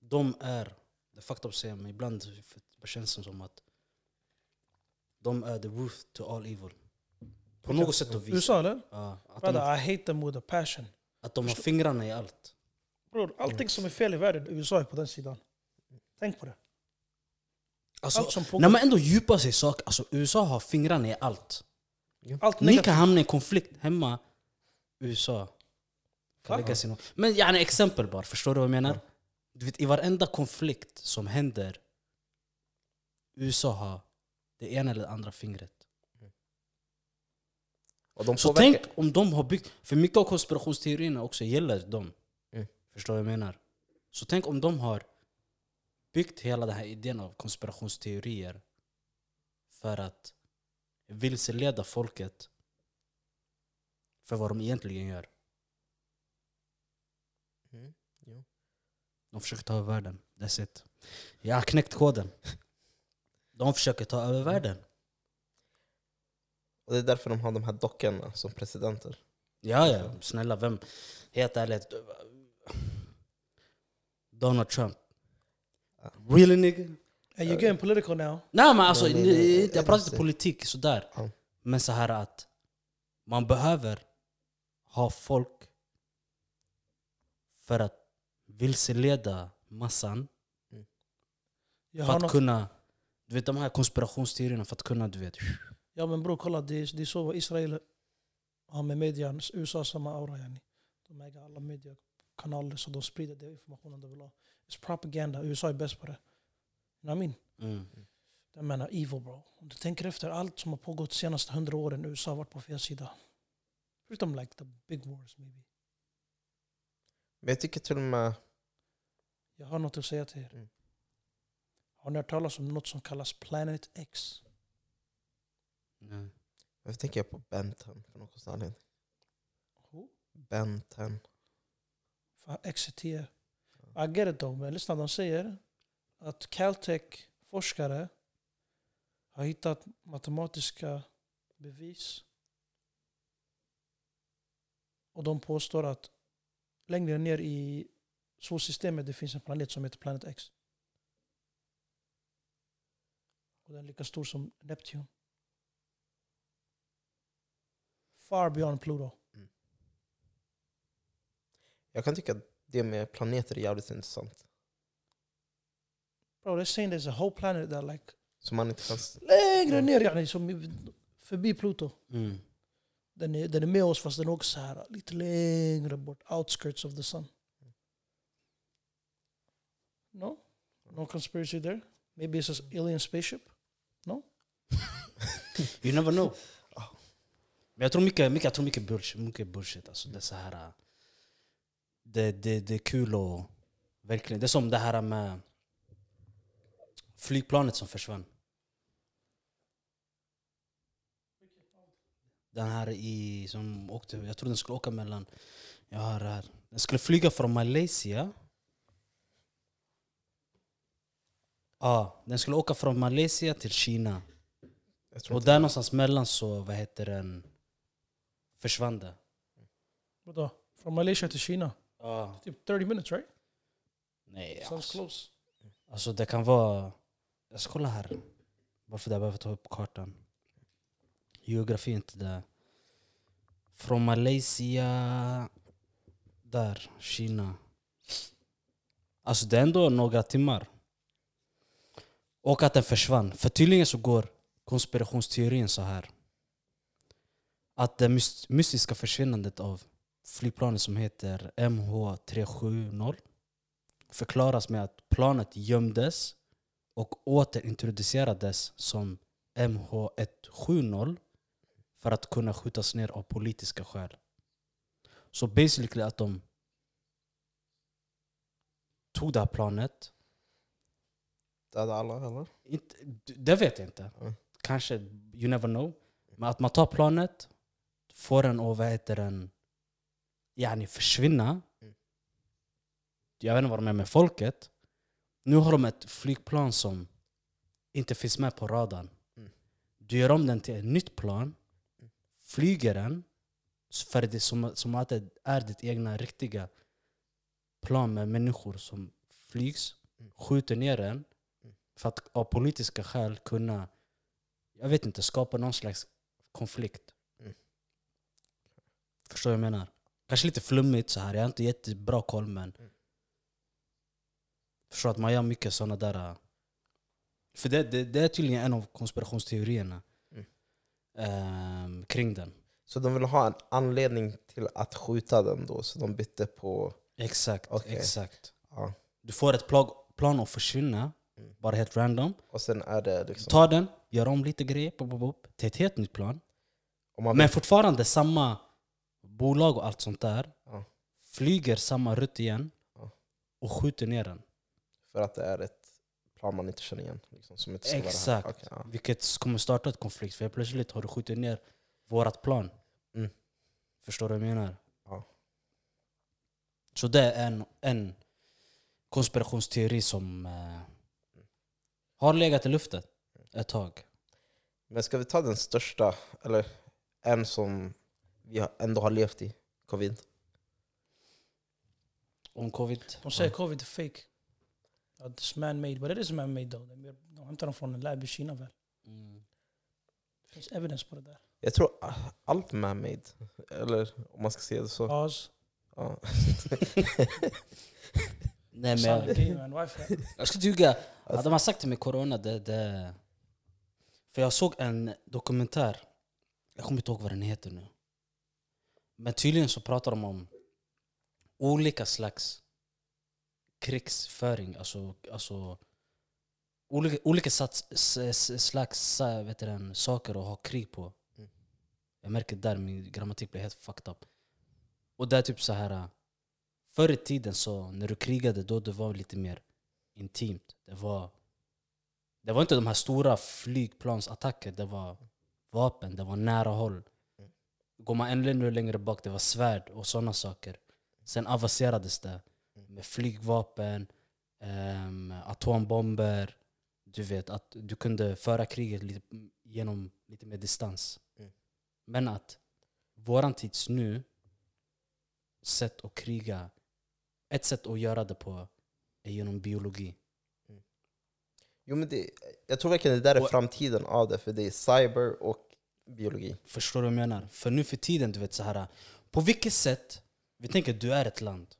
Speaker 1: de är, det är att säga men ibland det känns det som att de är the roof to all evil. På något sätt och vis.
Speaker 3: USA eller?
Speaker 1: Ja, att,
Speaker 3: Brother,
Speaker 1: de,
Speaker 3: I hate them with a passion.
Speaker 1: att de har fingrarna i allt.
Speaker 3: Bror, allting som är fel i världen, USA är på den sidan. Tänk på det.
Speaker 1: Alltså,
Speaker 3: Allt som pågår.
Speaker 1: när man ändå djupar sig i saker, alltså USA har fingrarna i allt.
Speaker 3: allt
Speaker 1: Ni kan hamna i en konflikt hemma, USA. Kan lägga sig Men yani exempel bara, förstår du vad jag menar?
Speaker 2: Ja.
Speaker 1: Du vet, I varenda konflikt som händer, USA har det ena eller det andra fingret.
Speaker 2: Och de
Speaker 1: Så tänk om de har byggt, för mycket av konspirationsteorierna också gäller dem. Förstår du vad jag menar? Så tänk om de har byggt hela den här idén av konspirationsteorier för att vilseleda folket för vad de egentligen gör.
Speaker 2: Mm, jo.
Speaker 1: De försöker ta över världen. That's it. Jag har knäckt koden. De försöker ta över världen.
Speaker 2: Och det är därför de har de här dockorna som presidenter.
Speaker 1: Ja, ja. Snälla, vem... Helt ärligt. Donald Trump.
Speaker 2: Ja.
Speaker 1: Really nigga?
Speaker 3: Hey, you're getting political now.
Speaker 1: Nej men alltså,
Speaker 2: Nej, nej, nej.
Speaker 1: jag pratar inte politik sådär.
Speaker 2: Ja.
Speaker 1: Men så här att man behöver ha folk för att vilseleda massan.
Speaker 3: Jag
Speaker 1: för att
Speaker 3: något,
Speaker 1: kunna, du vet de här konspirationsteorierna, för att kunna du vet.
Speaker 3: ja men bror kolla, det är, det är så Israel har med media. USA samma aura yani. De äger alla mediekanaler så de sprider den informationen de vill ha. It's propaganda, USA är bäst på det. You know what I mean?
Speaker 1: Mm.
Speaker 3: Jag menar evil bro. Om du tänker efter allt som har pågått de senaste hundra åren, USA har varit på fel sida. Förutom like the big wars maybe.
Speaker 2: Men jag tycker till och med...
Speaker 3: Jag har något att säga till er.
Speaker 2: Mm.
Speaker 3: Har ni hört talas om något som kallas Planet X?
Speaker 1: Nej.
Speaker 2: Varför tänker jag på Ben 10 för någon anledning? Ben 10.
Speaker 3: X är 10. I get it though, men lyssna, de säger att Caltech-forskare har hittat matematiska bevis. Och de påstår att längre ner i solsystemet det finns en planet som heter Planet X. Och den är lika stor som Neptun. Far beyond Pluto.
Speaker 2: Jag kan tycka att det med planeter är jävligt intressant.
Speaker 3: Bro, they're saying there's a whole planet that like
Speaker 2: Så man inte kan...
Speaker 3: längre ner yani, som förbi Pluto.
Speaker 1: Mm.
Speaker 3: Den är, den är med oss fast den är också så här, lite längre bort, outskirts of the sun. No? No conspiracy there? Maybe it's an alien spaceship?
Speaker 1: You never know. Men jag tror mycket, mycket, jag tror mycket bullshit. Mycket bullshit alltså. Det, är så här, äh, det, det, det är kul och verkligen. Det är som det här med flygplanet som försvann. Den här i, som åkte, jag tror den skulle åka mellan, jag har här. Den skulle flyga från Malaysia. Ja, den skulle åka från Malaysia till Kina. Och där någonstans mellan så, vad heter den, försvann det.
Speaker 3: Vadå? Från Malaysia till Kina?
Speaker 1: Ja.
Speaker 3: Typ 30 minutes right?
Speaker 1: Nej,
Speaker 3: Sounds
Speaker 1: alltså,
Speaker 3: close.
Speaker 1: alltså det kan vara... Jag ska kolla här. Varför det behöver ta upp kartan. Geografi är inte där. Från Malaysia... Där, Kina. Alltså det är ändå några timmar. Och att den försvann. För tydligen så går konspirationsteorin så här. Att det mys- mystiska försvinnandet av flygplanet som heter MH370 förklaras med att planet gömdes och återintroducerades som MH170 för att kunna skjutas ner av politiska skäl. Så basically att de tog det här planet,
Speaker 2: döda alla eller?
Speaker 1: inte, det vet jag inte.
Speaker 2: Mm.
Speaker 1: Kanske, you never know. Men att man tar planet, får den att vad heter den, yani försvinna.
Speaker 2: Mm.
Speaker 1: Jag vet inte vad de är med folket. Nu har de ett flygplan som inte finns med på radarn.
Speaker 2: Mm.
Speaker 1: Du gör om den till ett nytt plan,
Speaker 2: Mm.
Speaker 1: flyger den, för det som, som att det är ditt egna riktiga plan med människor som flygs, skjuter ner den för att av politiska skäl kunna, jag vet inte, skapa någon slags konflikt.
Speaker 2: Mm.
Speaker 1: Förstår du vad jag menar? Kanske lite flummigt så här. jag har inte jättebra koll men
Speaker 2: Mm.
Speaker 1: Förstår att man gör mycket sådana där... äh, För det, det, det är tydligen en av konspirationsteorierna
Speaker 2: Mm.
Speaker 1: ehm, kring den.
Speaker 2: Så de vill ha en anledning till att skjuta den då, så de bytte på...
Speaker 1: Exakt,
Speaker 2: Okej.
Speaker 1: exakt.
Speaker 2: Ja.
Speaker 1: Du får ett plag, plan att försvinna,
Speaker 2: Mm.
Speaker 1: bara helt random.
Speaker 2: Och sen är det liksom...
Speaker 1: Ta den, gör om lite grejer pop, pop, pop, till ett helt nytt plan. Men fortfarande samma bolag och allt sånt där.
Speaker 2: Ja.
Speaker 1: Flyger samma rutt igen
Speaker 2: Ja.
Speaker 1: och skjuter ner den.
Speaker 2: för att det är ett plan man inte känner igen. Liksom, som inte vara.
Speaker 1: Exakt.
Speaker 2: Okej, ja.
Speaker 1: Vilket kommer starta ett konflikt. För plötsligt har du skjutit ner vårat plan.
Speaker 2: Mm.
Speaker 1: Förstår du vad jag menar?
Speaker 2: Ja.
Speaker 1: Så det är en, en konspirationsteori som eh, har legat i luften ett tag.
Speaker 2: Men ska vi ta den största, eller en som vi ändå har levt i? Covid.
Speaker 1: Om covid.
Speaker 3: De säger covid är fake. Att it's man-made, but it is man-made though. De, de hämtar dem från en lab i Kina väl?
Speaker 1: Mm.
Speaker 3: Det finns evidence på det där.
Speaker 2: Jag tror allt man-made, eller om man ska säga det så.
Speaker 3: Pause.
Speaker 2: Ja.
Speaker 1: Nej men jag, ska ljuga. Hade de har sagt till mig corona, det, det... För jag såg en dokumentär, jag kommer inte ihåg vad den heter nu. Men tydligen så pratar de om olika slags krigsföring, alltså, alltså olika, olika sats, slags äh, vet du, saker att ha krig på.
Speaker 2: Mm.
Speaker 1: Jag märker där min grammatik blir helt fucked up. Och det är typ så här äh, Förr i tiden så när du krigade då det var lite mer intimt. Det var, det var inte de här stora flygplansattacker, det var vapen, det var nära håll.
Speaker 2: Mm.
Speaker 1: Går man ännu längre bak, det var svärd och sådana saker. Sen avancerades det
Speaker 2: Mm.
Speaker 1: med flygvapen, ehm, atombomber. Du vet, att du kunde föra kriget lite, genom lite mer distans.
Speaker 2: Mm.
Speaker 1: Men att våran tids nu sätt att kriga, ett sätt att göra det på är genom biologi.
Speaker 2: Jo, men det, jag tror verkligen det där är
Speaker 1: Och-
Speaker 2: framtiden av det, för det är cyber och biologi.
Speaker 1: Förstår du vad jag menar? För nu för tiden, du vet så här. På vilket sätt, vi tänker att du är ett land.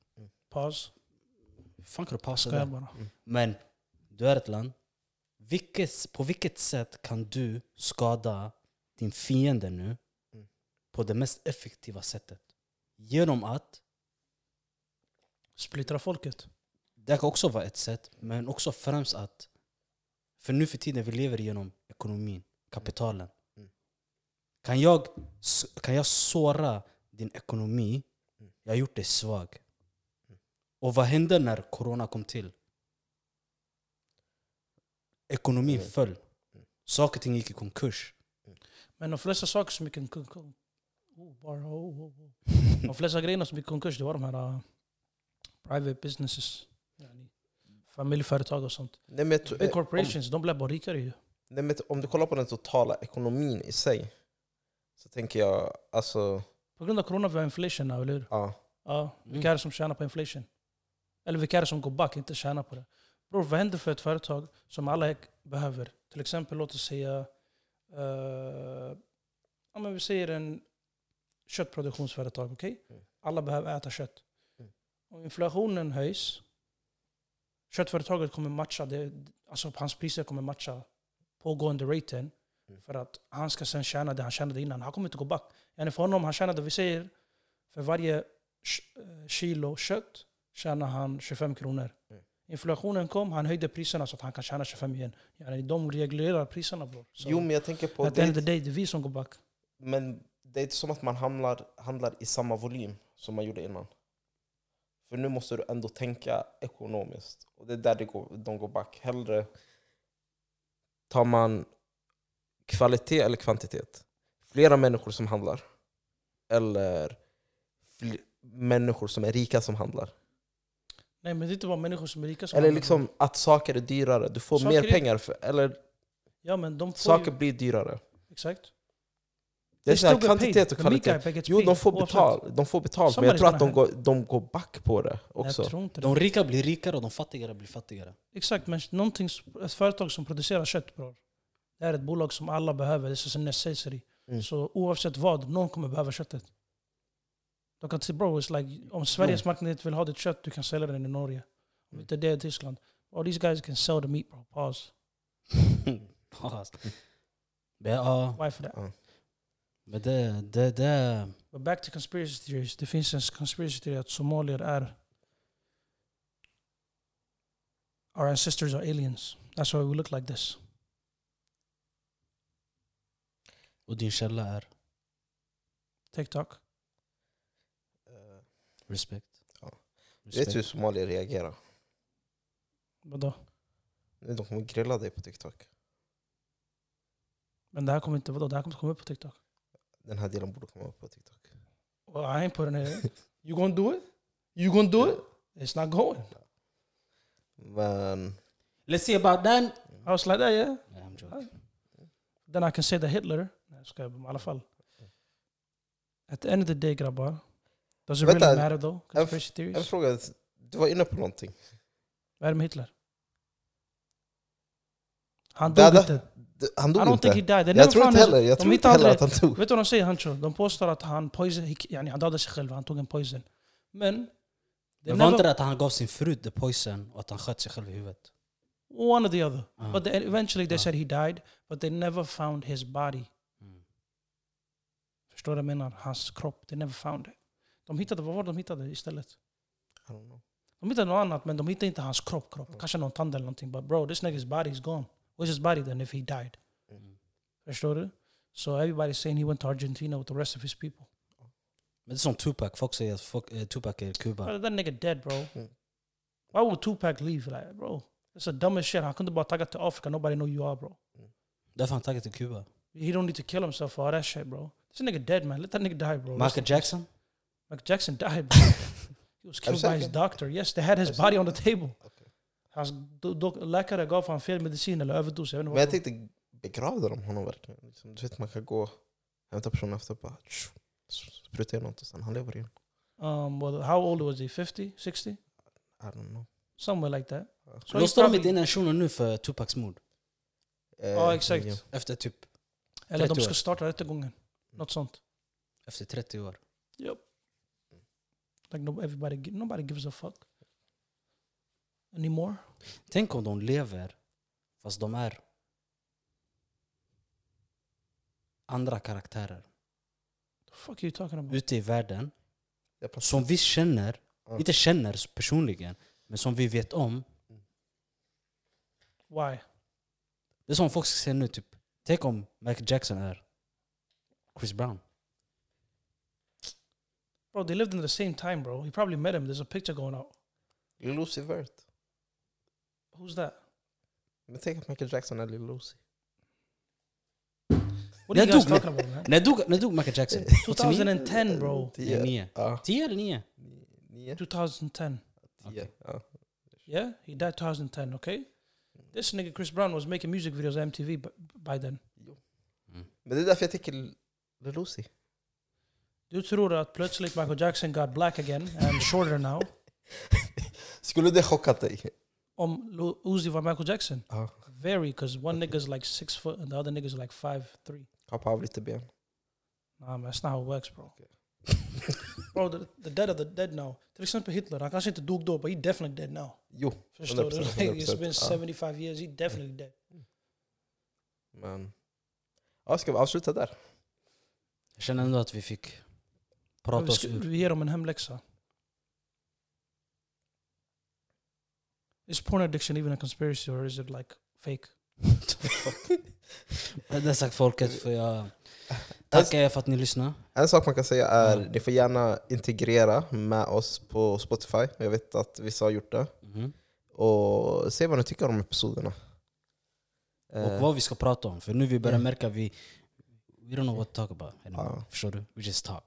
Speaker 3: Pause.
Speaker 1: Hur fan kan du pausa där?
Speaker 3: bara?
Speaker 1: Men du är ett land. Vilket, på vilket sätt kan du skada din fiende nu
Speaker 2: Mm.
Speaker 1: på det mest effektiva sättet? Genom att,
Speaker 3: Splittra folket.
Speaker 1: det kan också vara ett sätt, men också främst att, för nu för tiden vi lever genom ekonomin, kapitalen. Kan, jag, kan jag såra din ekonomi, jag har gjort dig svag. Och vad hände när corona kom till? Ekonomin
Speaker 2: Mm.
Speaker 1: föll. Saker och ting gick i konkurs.
Speaker 3: Men de flesta saker som gick i konkurs... Oh, oh, oh. De flesta grejerna som gick i konkurs det var de här uh, private businesses. Familjeföretag och sånt.
Speaker 2: Nej,
Speaker 3: Big
Speaker 2: eh,
Speaker 3: corporations, de blev bara rikare ju.
Speaker 2: Nej, men om du kollar på den totala ekonomin i sig, så tänker jag alltså...
Speaker 3: På grund av corona vi har inflation nu, eller hur?
Speaker 2: Ja,
Speaker 3: Ja,
Speaker 1: Mm.
Speaker 3: vilka är det som tjänar på inflation? Eller vilka är det som går back, inte tjänar på det? Bror, vad händer för ett företag som alla behöver? Till exempel, låt oss säga... eh, ja, men vi säger en köttproduktionsföretag, okej?
Speaker 2: Mm.
Speaker 3: Alla behöver äta kött.
Speaker 2: Mm.
Speaker 3: Om inflationen höjs, köttföretaget kommer matcha det, alltså hans priser kommer matcha pågående raten
Speaker 2: Mm.
Speaker 3: För att han ska sen tjäna det han tjänade innan. Han kommer inte gå back. Yani för honom, han tjänade, vi säger, för varje eh, kilo kött tjänar han 25 kronor.
Speaker 2: Mm.
Speaker 3: Inflationen kom, han höjde priserna så att han kan tjäna 25 igen. Yani de reglerar priserna bror.
Speaker 2: Jo, men jag tänker på... Det,
Speaker 3: day, det är vi som går back.
Speaker 2: men det är inte som att man handlar, handlar i samma volym som man gjorde innan. För nu måste du ändå tänka ekonomiskt. Och det är där det går, de går back. Hellre tar man kvalitet eller kvantitet. Flera människor som handlar. Eller människor som är rika som handlar.
Speaker 3: Nej men det är inte bara människor som är rika som
Speaker 2: Eller
Speaker 3: handlar,
Speaker 2: liksom att saker är dyrare. Du får
Speaker 3: Saker
Speaker 2: mer
Speaker 3: är-
Speaker 2: pengar. För, eller
Speaker 3: Ja men de får
Speaker 2: saker
Speaker 3: ju,
Speaker 2: blir dyrare.
Speaker 3: Exakt.
Speaker 2: Det är
Speaker 3: They
Speaker 2: så här,
Speaker 3: still get paid.
Speaker 2: kvantitet och
Speaker 3: The meat
Speaker 2: kvalitet.
Speaker 3: guy gets
Speaker 2: Jo,
Speaker 3: paid
Speaker 2: de får
Speaker 3: oavsett.
Speaker 2: betalt, de får betalt men jag
Speaker 3: Somebody's
Speaker 2: tror att de
Speaker 3: gonna
Speaker 2: går, de går back på det också.
Speaker 3: Jag tror inte det.
Speaker 1: De rika blir rikare och de fattigare blir fattigare.
Speaker 3: Exakt, men någonting, ett företag som producerar kött bror. Det är ett bolag som alla behöver, det är en necessity.
Speaker 2: Mm.
Speaker 3: Så oavsett vad, någon kommer behöva köttet. De kan säga bro, it's like, om Sveriges marknad inte vill ha ditt kött, du kan sälja den i Norge. Om
Speaker 2: Mm.
Speaker 3: inte det i Tyskland. All these guys can sell the meat bro, pause.
Speaker 1: Paus. Men, ja,
Speaker 3: Why for that?
Speaker 1: men det, det, det...
Speaker 3: But back to conspiracy theories. Det finns en conspiracy theory att somalier är... Our ancestors are aliens. That's why we look like this.
Speaker 1: Och din källa är
Speaker 3: TikTok.
Speaker 2: Eh,
Speaker 1: respekt.
Speaker 2: Ja. Vet
Speaker 1: respekt.
Speaker 2: du hur somalier reagerar?
Speaker 3: Vadå?
Speaker 2: De kommer grilla dig på TikTok.
Speaker 3: Men det här kommer inte, vadå? Det här kommer inte komma upp på TikTok.
Speaker 2: Den här delen borde komma upp på TikTok.
Speaker 3: Well, I ain't putting it in. You gonna do it? You gonna do it? It's not going.
Speaker 2: Men
Speaker 1: Let's see about that.
Speaker 3: I was like that, yeah.
Speaker 1: Yeah, I'm joking.
Speaker 3: Then I can say that Hitler. Nej, jag men i alla fall. At the end of the day grabbar. Does it
Speaker 2: Vänta,
Speaker 3: really matter though? Conspiracy
Speaker 2: en
Speaker 3: theories?
Speaker 2: fråga, du var inne på någonting.
Speaker 3: Vad är det med Hitler? Han
Speaker 2: Det
Speaker 3: dog
Speaker 2: hade-
Speaker 3: inte.
Speaker 2: Det- Han
Speaker 3: I
Speaker 2: dog
Speaker 3: don't
Speaker 2: inte.
Speaker 3: think he died.
Speaker 2: Jag tror inte heller, jag tror inte heller att han dog.
Speaker 3: Vet du vad de säger Hancho? De påstår att han poison, he, yani, han dödade sig själv, han tog en poison. Men...
Speaker 1: Men var inte det att han gav sin fru the poison och att han sköt sig själv i huvudet?
Speaker 3: One or the other.
Speaker 1: Ah.
Speaker 3: But they, eventually they
Speaker 1: Ah.
Speaker 3: said he died, but they never found his body.
Speaker 1: Mm.
Speaker 3: Förstår du vad jag menar? Hans kropp. They never found it. De hittade, vad var det de hittade istället?
Speaker 2: I don't know.
Speaker 3: De hittade något annat, men de hittade inte hans kropp. kropp. Kanske någon tand eller någonting. But bro, this nigga's body is gone. Where's his body then if he died?
Speaker 1: Mm.
Speaker 3: Förstår du? So everybody's saying he went to Argentina with the rest of his people.
Speaker 1: Men det är som Tupac, folk säger att folk, eh, Tupac är Kuba.
Speaker 3: Bro, that nigga dead bro.
Speaker 2: Mm.
Speaker 3: Why would Tupac leave? Like, bro, it's the dumbest shit. Han kunde bara tagga till Afrika. Nobody know you are bro.
Speaker 1: Därför har han tagit till Kuba.
Speaker 3: He don't need to kill himself for all that shit bro. This nigga dead man. Let that nigga die bro.
Speaker 1: Michael. Jackson?
Speaker 3: Michael Jackson died bro. he was killed by his doctor. Yes, they had his body on the table. Hans läkare gav han fel medicin eller överdos.
Speaker 2: Men jag tänkte, begravde de honom verkligen? Liksom, du vet man kan gå, hämta personen efter och bara spruta in något och sen han lever igen.
Speaker 3: Um, well, how old was he? 50? 60?
Speaker 2: I don't know.
Speaker 3: Somewhere like that. So
Speaker 1: Låste de inte in en shuno nu för Tupacs mord?
Speaker 2: Eh,
Speaker 3: Ja, exakt.
Speaker 1: Efter typ
Speaker 3: Eller de
Speaker 1: 30
Speaker 3: ska starta rättegången. Något sånt.
Speaker 1: efter 30 år.
Speaker 3: Yep. Like no, everybody, nobody gives a fuck anymore.
Speaker 1: Tänk om de lever fast de är andra karaktärer
Speaker 3: The fuck are you talking about?
Speaker 1: ute i världen som vi känner,
Speaker 2: Ja.
Speaker 1: inte känner personligen, men som vi vet om.
Speaker 3: Why?
Speaker 1: Det är som folk säger nu, typ, tänk om Michael Jackson är Chris Brown.
Speaker 3: Bro, they lived in the same time, bro. He probably met him. There's a picture going out.
Speaker 2: Lil Uzi Vert.
Speaker 3: Who's that?
Speaker 2: Men tänk att Michael Jackson är Lil Uzi.
Speaker 3: What are you
Speaker 1: När
Speaker 3: guys
Speaker 1: dog-
Speaker 3: talking about, man?
Speaker 1: När dog, Michael Jackson?
Speaker 3: 2010, bro.
Speaker 1: Nej, nio.
Speaker 2: Ja.
Speaker 1: 10 eller 9?
Speaker 2: Nio?
Speaker 3: 2010.
Speaker 2: Tio.
Speaker 3: Yeah, he died 2010. Okay. This nigga Chris Brown was making music videos on MTV b- by then.
Speaker 2: Men det är därför jag tänker Uzi.
Speaker 3: Du tror att plötsligt Michael Jackson got black again and shorter now.
Speaker 2: Skulle det chockat dig?
Speaker 3: Om Uzi var Michael Jackson?
Speaker 2: Ja.
Speaker 3: Very, because one nigga's like six foot and the other nigga's like five three.
Speaker 2: Kapa av lite ben.
Speaker 3: Nah man, that's not how it works bro. bro, the, the dead are the dead now. Till exempel Hitler, han kanske inte dog då, but he definitely dead now.
Speaker 2: Jo,
Speaker 3: Förstår du?
Speaker 2: 100%,
Speaker 3: Like, it's
Speaker 2: 100%,
Speaker 3: been
Speaker 2: ja.
Speaker 3: 75 years, he definitely dead.
Speaker 2: men... Ja, ska vi avsluta där?
Speaker 1: Jag känner ändå att vi fick prata
Speaker 3: Vi,
Speaker 1: oss
Speaker 3: ska,
Speaker 1: ur.
Speaker 3: vi ger dem en hemläxa. Is porn addiction even a conspiracy or is it like fake?
Speaker 1: Med det sagt folket får jag tacka er för att ni lyssnade.
Speaker 2: En sak man kan säga är
Speaker 1: Ja.
Speaker 2: ni får gärna integrera med oss på Spotify. Jag vet att vissa har gjort det.
Speaker 1: Mhm.
Speaker 2: Och se vad ni tycker om episoderna.
Speaker 1: Och
Speaker 2: Eh,
Speaker 1: vad vi ska prata om. För nu vi börjar
Speaker 2: Mm.
Speaker 1: märka vi we don't know what to talk about anymore.
Speaker 2: Ja.
Speaker 1: Förstår du? We just talk.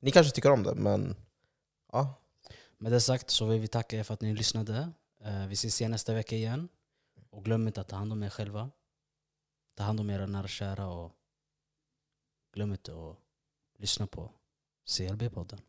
Speaker 2: Ni kanske tycker om det, men ja,
Speaker 1: Med det sagt så vill vi tacka er för att ni lyssnade. Eh, Vi ses igen nästa vecka igen. Och glöm inte att ta hand om er själva. Ta hand om era nära och kära och glöm inte att lyssna på CLB-podden.